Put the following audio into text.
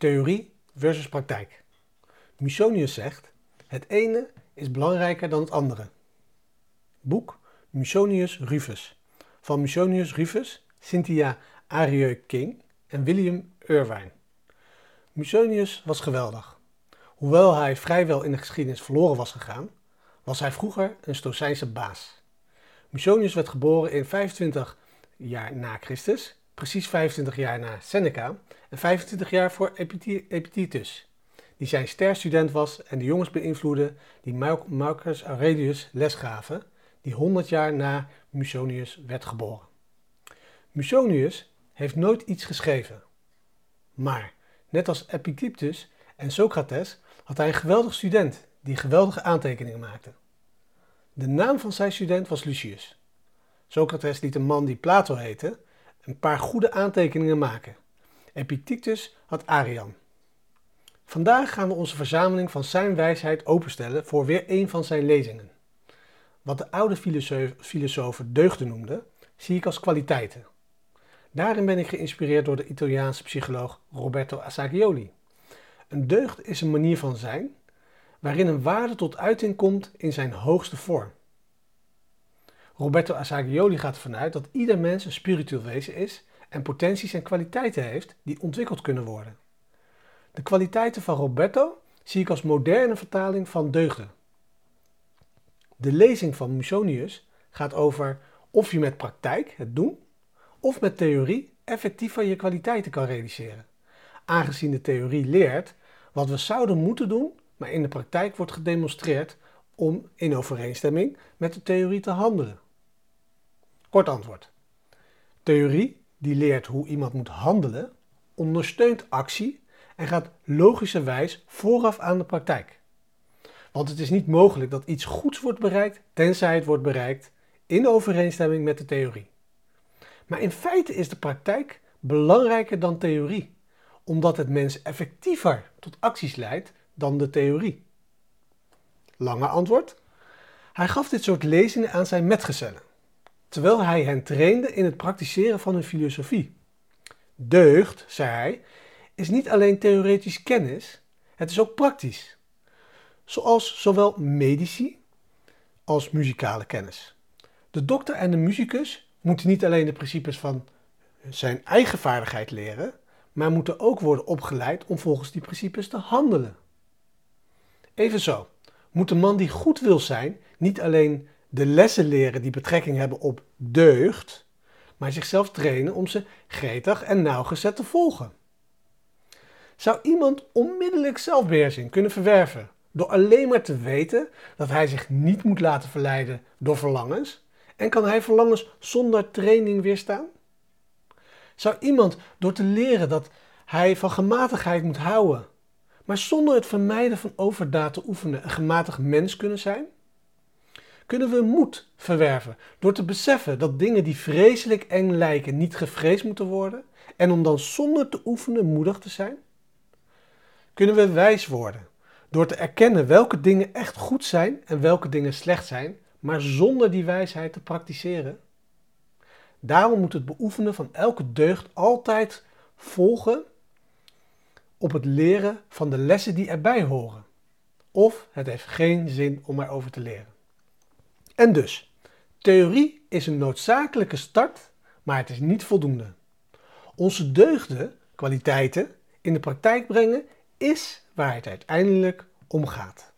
Theorie versus praktijk. Musonius zegt: het ene is belangrijker dan het andere. Boek Musonius Rufus van Musonius Rufus, Cynthia Arieu King en William Irvine. Musonius was geweldig. Hoewel hij vrijwel in de geschiedenis verloren was gegaan, was hij vroeger een Stocijnse baas. Musonius werd geboren in 25 jaar na Christus precies 25 jaar na Seneca en 25 jaar voor Epictetus, die zijn sterstudent was en de jongens beïnvloedde die Marcus Aurelius les gaven, die 100 jaar na Musonius werd geboren. Musonius heeft nooit iets geschreven, maar net als Epictetus en Socrates had hij een geweldig student die geweldige aantekeningen maakte. De naam van zijn student was Lucius. Socrates liet een man die Plato heette een paar goede aantekeningen maken. Epictetus had Arian. Vandaag gaan we onze verzameling van zijn wijsheid openstellen voor weer een van zijn lezingen. Wat de oude filosofen deugden noemden, zie ik als kwaliteiten. Daarin ben ik geïnspireerd door de Italiaanse psycholoog Roberto Assagioli. Een deugd is een manier van zijn waarin een waarde tot uiting komt in zijn hoogste vorm. Roberto Assagioli gaat ervan uit dat ieder mens een spiritueel wezen is en potenties en kwaliteiten heeft die ontwikkeld kunnen worden. De kwaliteiten van Roberto zie ik als moderne vertaling van deugden. De lezing van Musonius gaat over of je met praktijk, het doen, of met theorie effectief je kwaliteiten kan realiseren. Aangezien de theorie leert wat we zouden moeten doen, maar in de praktijk wordt gedemonstreerd om in overeenstemming met de theorie te handelen. Kort antwoord. Theorie die leert hoe iemand moet handelen, ondersteunt actie en gaat logischerwijs vooraf aan de praktijk. Want het is niet mogelijk dat iets goeds wordt bereikt tenzij het wordt bereikt in overeenstemming met de theorie. Maar in feite is de praktijk belangrijker dan theorie, omdat het mens effectiever tot acties leidt dan de theorie. Lange antwoord. Hij gaf dit soort lezingen aan zijn metgezellen terwijl hij hen trainde in het praktiseren van hun filosofie. Deugd, zei hij, is niet alleen theoretisch kennis, het is ook praktisch. Zoals zowel medici als muzikale kennis. De dokter en de muzikus moeten niet alleen de principes van zijn eigen vaardigheid leren, maar moeten ook worden opgeleid om volgens die principes te handelen. Evenzo moet de man die goed wil zijn niet alleen de lessen leren die betrekking hebben op deugd, maar zichzelf trainen om ze gretig en nauwgezet te volgen. Zou iemand onmiddellijk zelfbeheersing kunnen verwerven door alleen maar te weten dat hij zich niet moet laten verleiden door verlangens? En kan hij verlangens zonder training weerstaan? Zou iemand door te leren dat hij van gematigheid moet houden, maar zonder het vermijden van overdaad te oefenen een gematigd mens kunnen zijn? Kunnen we moed verwerven door te beseffen dat dingen die vreselijk eng lijken niet gevreesd moeten worden en om dan zonder te oefenen moedig te zijn? Kunnen we wijs worden door te erkennen welke dingen echt goed zijn en welke dingen slecht zijn, maar zonder die wijsheid te praktiseren? Daarom moet het beoefenen van elke deugd altijd volgen op het leren van de lessen die erbij horen. Of het heeft geen zin om erover te leren. En dus, theorie is een noodzakelijke start, maar het is niet voldoende. Onze deugden, kwaliteiten, in de praktijk brengen is waar het uiteindelijk om gaat.